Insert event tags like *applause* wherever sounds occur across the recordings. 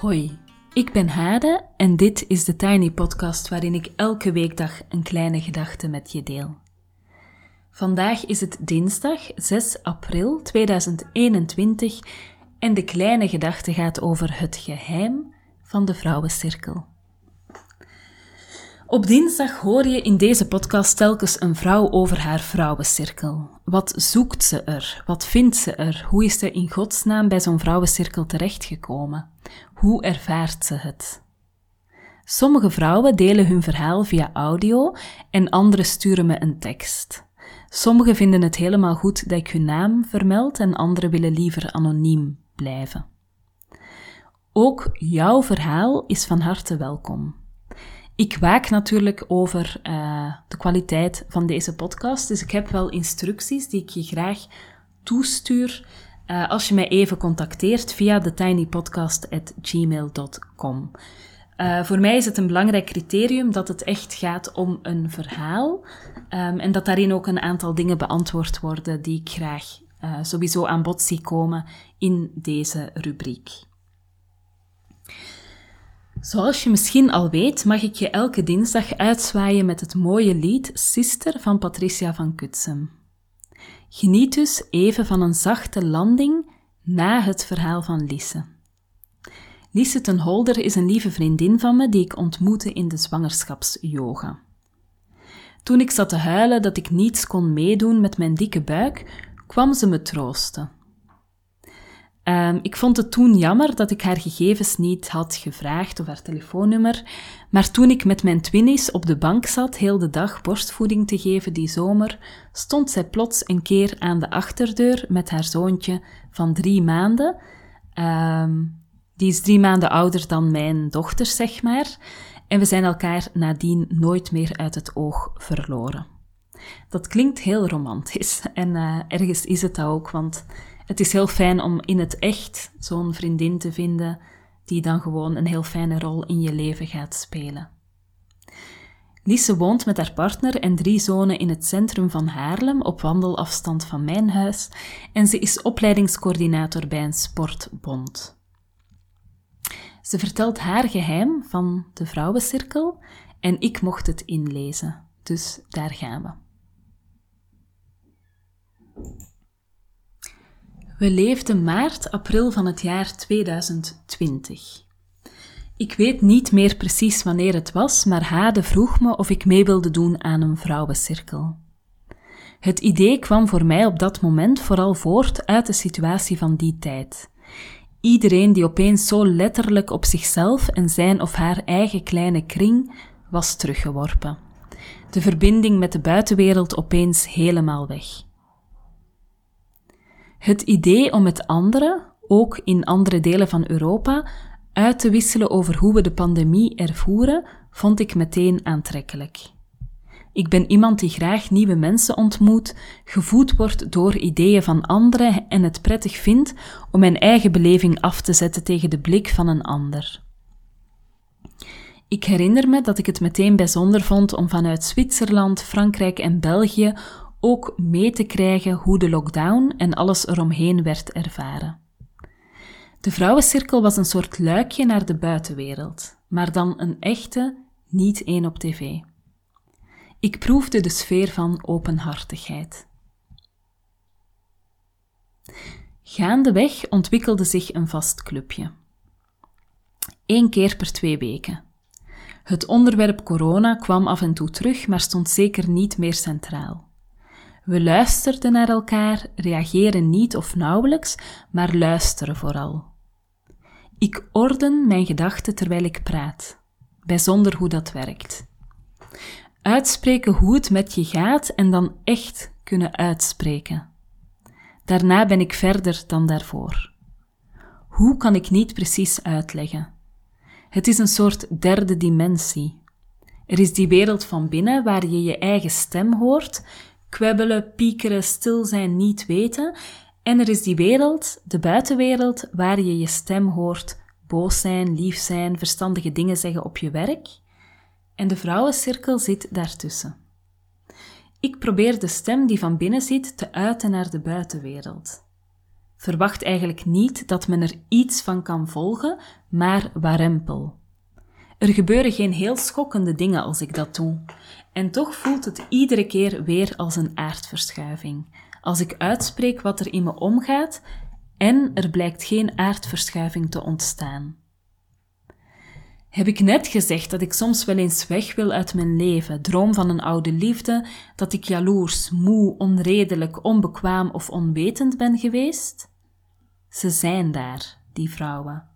Hoi, ik ben Hade en dit is de Tiny Podcast waarin ik elke weekdag een kleine gedachte met je deel. Vandaag is het dinsdag 6 april 2021 en de kleine gedachte gaat over het geheim van de vrouwencirkel. Op dinsdag hoor je in deze podcast telkens een vrouw over haar vrouwencirkel. Wat zoekt ze er? Wat vindt ze er? Hoe is ze in godsnaam bij zo'n vrouwencirkel terechtgekomen? Hoe ervaart ze het? Sommige vrouwen delen hun verhaal via audio en andere sturen me een tekst. Sommigen vinden het helemaal goed dat ik hun naam vermeld en anderen willen liever anoniem blijven. Ook jouw verhaal is van harte welkom. Ik waak natuurlijk over uh, de kwaliteit van deze podcast, dus ik heb wel instructies die ik je graag toestuur uh, als je mij even contacteert via thetinypodcast.gmail.com. Uh, voor mij is het een belangrijk criterium dat het echt gaat om een verhaal um, en dat daarin ook een aantal dingen beantwoord worden die ik graag sowieso aan bod zie komen in deze rubriek. Zoals je misschien al weet, mag ik je elke dinsdag uitzwaaien met het mooie lied Sister van Patricia van Kutsem. Geniet dus even van een zachte landing na het verhaal van Lisse. Lisse ten Holder is een lieve vriendin van me die ik ontmoette in de zwangerschapsyoga. Toen ik zat te huilen dat ik niets kon meedoen met mijn dikke buik, kwam ze me troosten. Um, ik vond het toen jammer dat ik haar gegevens niet had gevraagd of haar telefoonnummer, maar toen ik met mijn twinnies op de bank zat heel de dag borstvoeding te geven die zomer, stond zij plots een keer aan de achterdeur met haar zoontje van drie maanden. Um, die is drie maanden ouder dan mijn dochter, zeg maar. En we zijn elkaar nadien nooit meer uit het oog verloren. Dat klinkt heel romantisch *laughs* en uh, ergens is het dat ook, want het is heel fijn om in het echt zo'n vriendin te vinden die dan gewoon een heel fijne rol in je leven gaat spelen. Lise woont met haar partner en drie zonen in het centrum van Haarlem op wandelafstand van mijn huis en ze is opleidingscoördinator bij een sportbond. Ze vertelt haar geheim van de vrouwencirkel en ik mocht het inlezen, dus daar gaan we. We leefden maart, april van het jaar 2020. Ik weet niet meer precies wanneer het was, maar Hade vroeg me of ik mee wilde doen aan een vrouwencirkel. Het idee kwam voor mij op dat moment vooral voort uit de situatie van die tijd. Iedereen die opeens zo letterlijk op zichzelf en zijn of haar eigen kleine kring was teruggeworpen. De verbinding met de buitenwereld opeens helemaal weg. Het idee om met anderen, ook in andere delen van Europa, uit te wisselen over hoe we de pandemie ervoeren, vond ik meteen aantrekkelijk. Ik ben iemand die graag nieuwe mensen ontmoet, gevoed wordt door ideeën van anderen en het prettig vindt om mijn eigen beleving af te zetten tegen de blik van een ander. Ik herinner me dat ik het meteen bijzonder vond om vanuit Zwitserland, Frankrijk en België ook mee te krijgen hoe de lockdown en alles eromheen werd ervaren. De vrouwencirkel was een soort luikje naar de buitenwereld, maar dan een echte, niet één op tv. Ik proefde de sfeer van openhartigheid. Gaandeweg ontwikkelde zich een vast clubje. Eén keer per twee weken. Het onderwerp corona kwam af en toe terug, maar stond zeker niet meer centraal. We luisterden naar elkaar, reageren niet of nauwelijks, maar luisteren vooral. Ik orden mijn gedachten terwijl ik praat, bijzonder hoe dat werkt. Uitspreken hoe het met je gaat en dan echt kunnen uitspreken. Daarna ben ik verder dan daarvoor. Hoe kan ik niet precies uitleggen? Het is een soort derde dimensie. Er is die wereld van binnen waar je je eigen stem hoort, kwebbelen, piekeren, stil zijn, niet weten. En er is die wereld, de buitenwereld, waar je je stem hoort, boos zijn, lief zijn, verstandige dingen zeggen op je werk. En de vrouwencirkel zit daartussen. Ik probeer de stem die van binnen zit te uiten naar de buitenwereld. Verwacht eigenlijk niet dat men er iets van kan volgen, maar warempel. Er gebeuren geen heel schokkende dingen als ik dat doe. En toch voelt het iedere keer weer als een aardverschuiving. Als ik uitspreek wat er in me omgaat en er blijkt geen aardverschuiving te ontstaan. Heb ik net gezegd dat ik soms wel eens weg wil uit mijn leven, droom van een oude liefde, dat ik jaloers, moe, onredelijk, onbekwaam of onwetend ben geweest? Ze zijn daar, die vrouwen.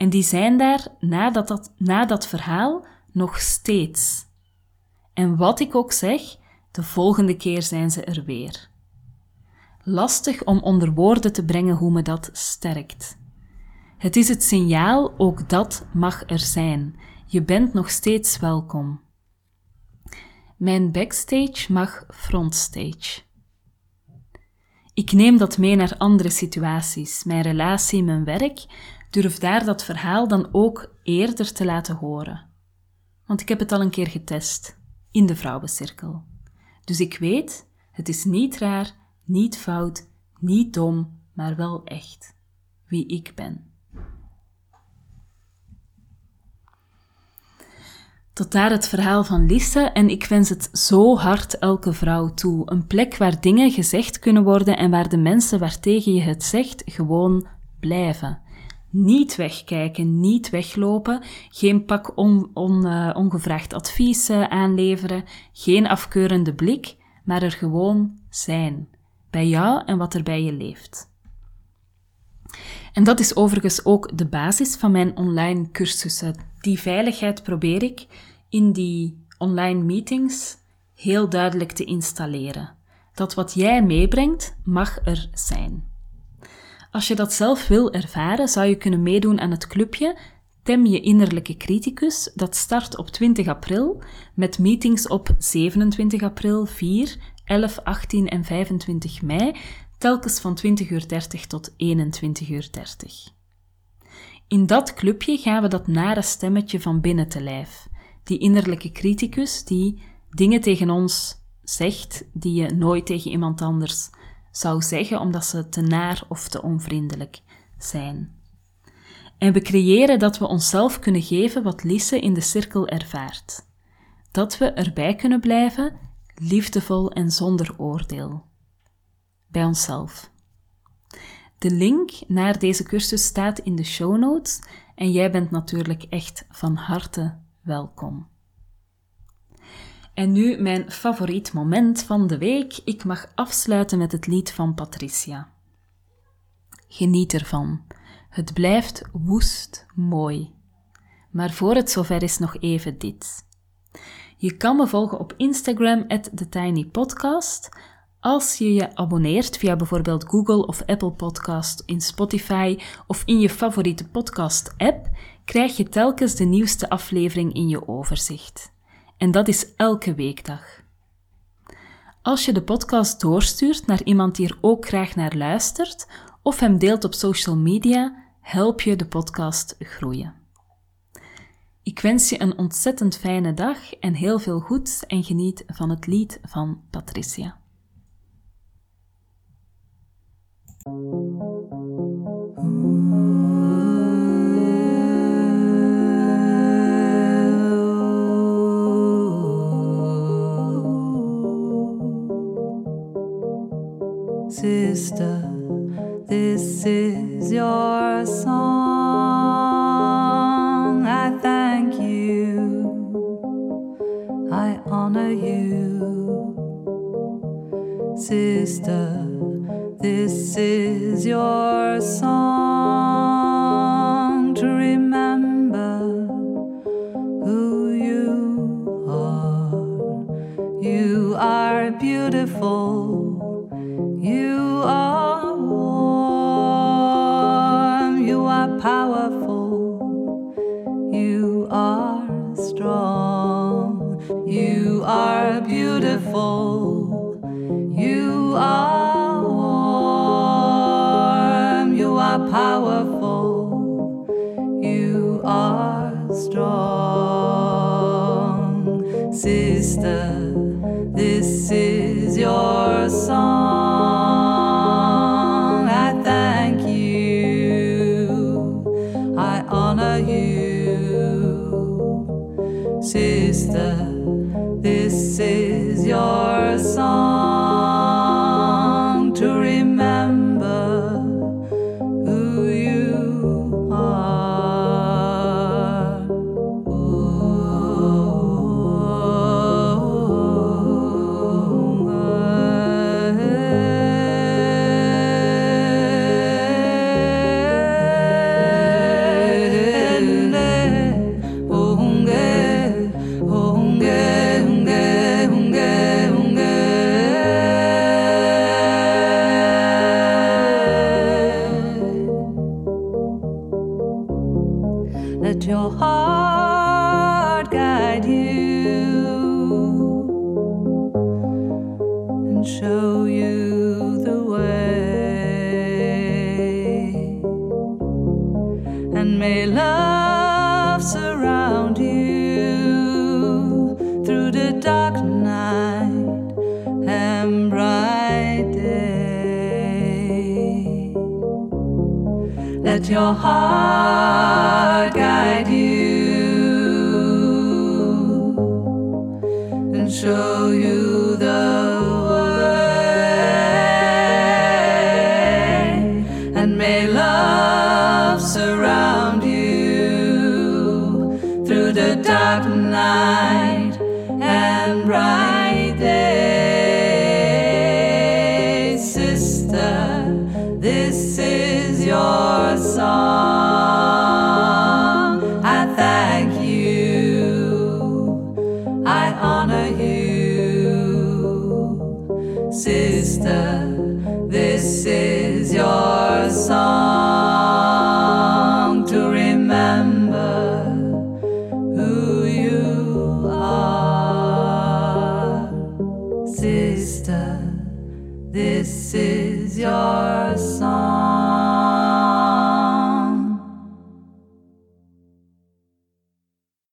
En die zijn daar na dat, dat, dat verhaal nog steeds. En wat ik ook zeg, de volgende keer zijn ze er weer. Lastig om onder woorden te brengen hoe me dat sterkt. Het is het signaal, ook dat mag er zijn. Je bent nog steeds welkom. Mijn backstage mag frontstage. Ik neem dat mee naar andere situaties, mijn relatie, mijn werk, durf daar dat verhaal dan ook eerder te laten horen. Want ik heb het al een keer getest, in de vrouwencirkel. Dus ik weet, het is niet raar, niet fout, niet dom, maar wel echt. Wie ik ben. Tot daar het verhaal van Lisse en ik wens het zo hard elke vrouw toe. Een plek waar dingen gezegd kunnen worden en waar de mensen waartegen je het zegt gewoon blijven. Niet wegkijken, niet weglopen, geen pak on, on, uh, ongevraagd advies uh, aanleveren, geen afkeurende blik, maar er gewoon zijn. Bij jou en wat er bij je leeft. En dat is overigens ook de basis van mijn online cursussen. Die veiligheid probeer ik in die online meetings heel duidelijk te installeren. Dat wat jij meebrengt mag er zijn. Als je dat zelf wil ervaren, zou je kunnen meedoen aan het clubje Tem je innerlijke criticus. Dat start op 20 april met meetings op 27 april, 4, 11, 18 en 25 mei, telkens van 20.30 uur tot 21.30 uur. In dat clubje gaan we dat nare stemmetje van binnen te lijf die innerlijke criticus die dingen tegen ons zegt die je nooit tegen iemand anders zou zeggen omdat ze te naar of te onvriendelijk zijn. En we creëren dat we onszelf kunnen geven wat Lisse in de cirkel ervaart. Dat we erbij kunnen blijven, liefdevol en zonder oordeel. Bij onszelf. De link naar deze cursus staat in de show notes en jij bent natuurlijk echt van harte welkom. En nu mijn favoriet moment van de week. Ik mag afsluiten met het lied van Patricia. Geniet ervan. Het blijft woest mooi. Maar voor het zover is nog even dit. Je kan me volgen op Instagram, TheTinyPodcast. Als je je abonneert via bijvoorbeeld Google of Apple Podcast, in Spotify of in je favoriete podcast-app, krijg je telkens de nieuwste aflevering in je overzicht. En dat is elke weekdag. Als je de podcast doorstuurt naar iemand die er ook graag naar luistert of hem deelt op social media, help je de podcast groeien. Ik wens je een ontzettend fijne dag en heel veel goeds en geniet van het lied van Patricia. Sister, this is your song. I thank you, I honor you. Sister, this is your song beautiful. You are warm. You are powerful. You are strong. Sister, this is your song. I thank you. I honor you. Sister. Let your heart guide you and show you the way. And may love surround you through the dark night and bright Let your heart guide you and show you the way. And may love surround you through the dark night and bright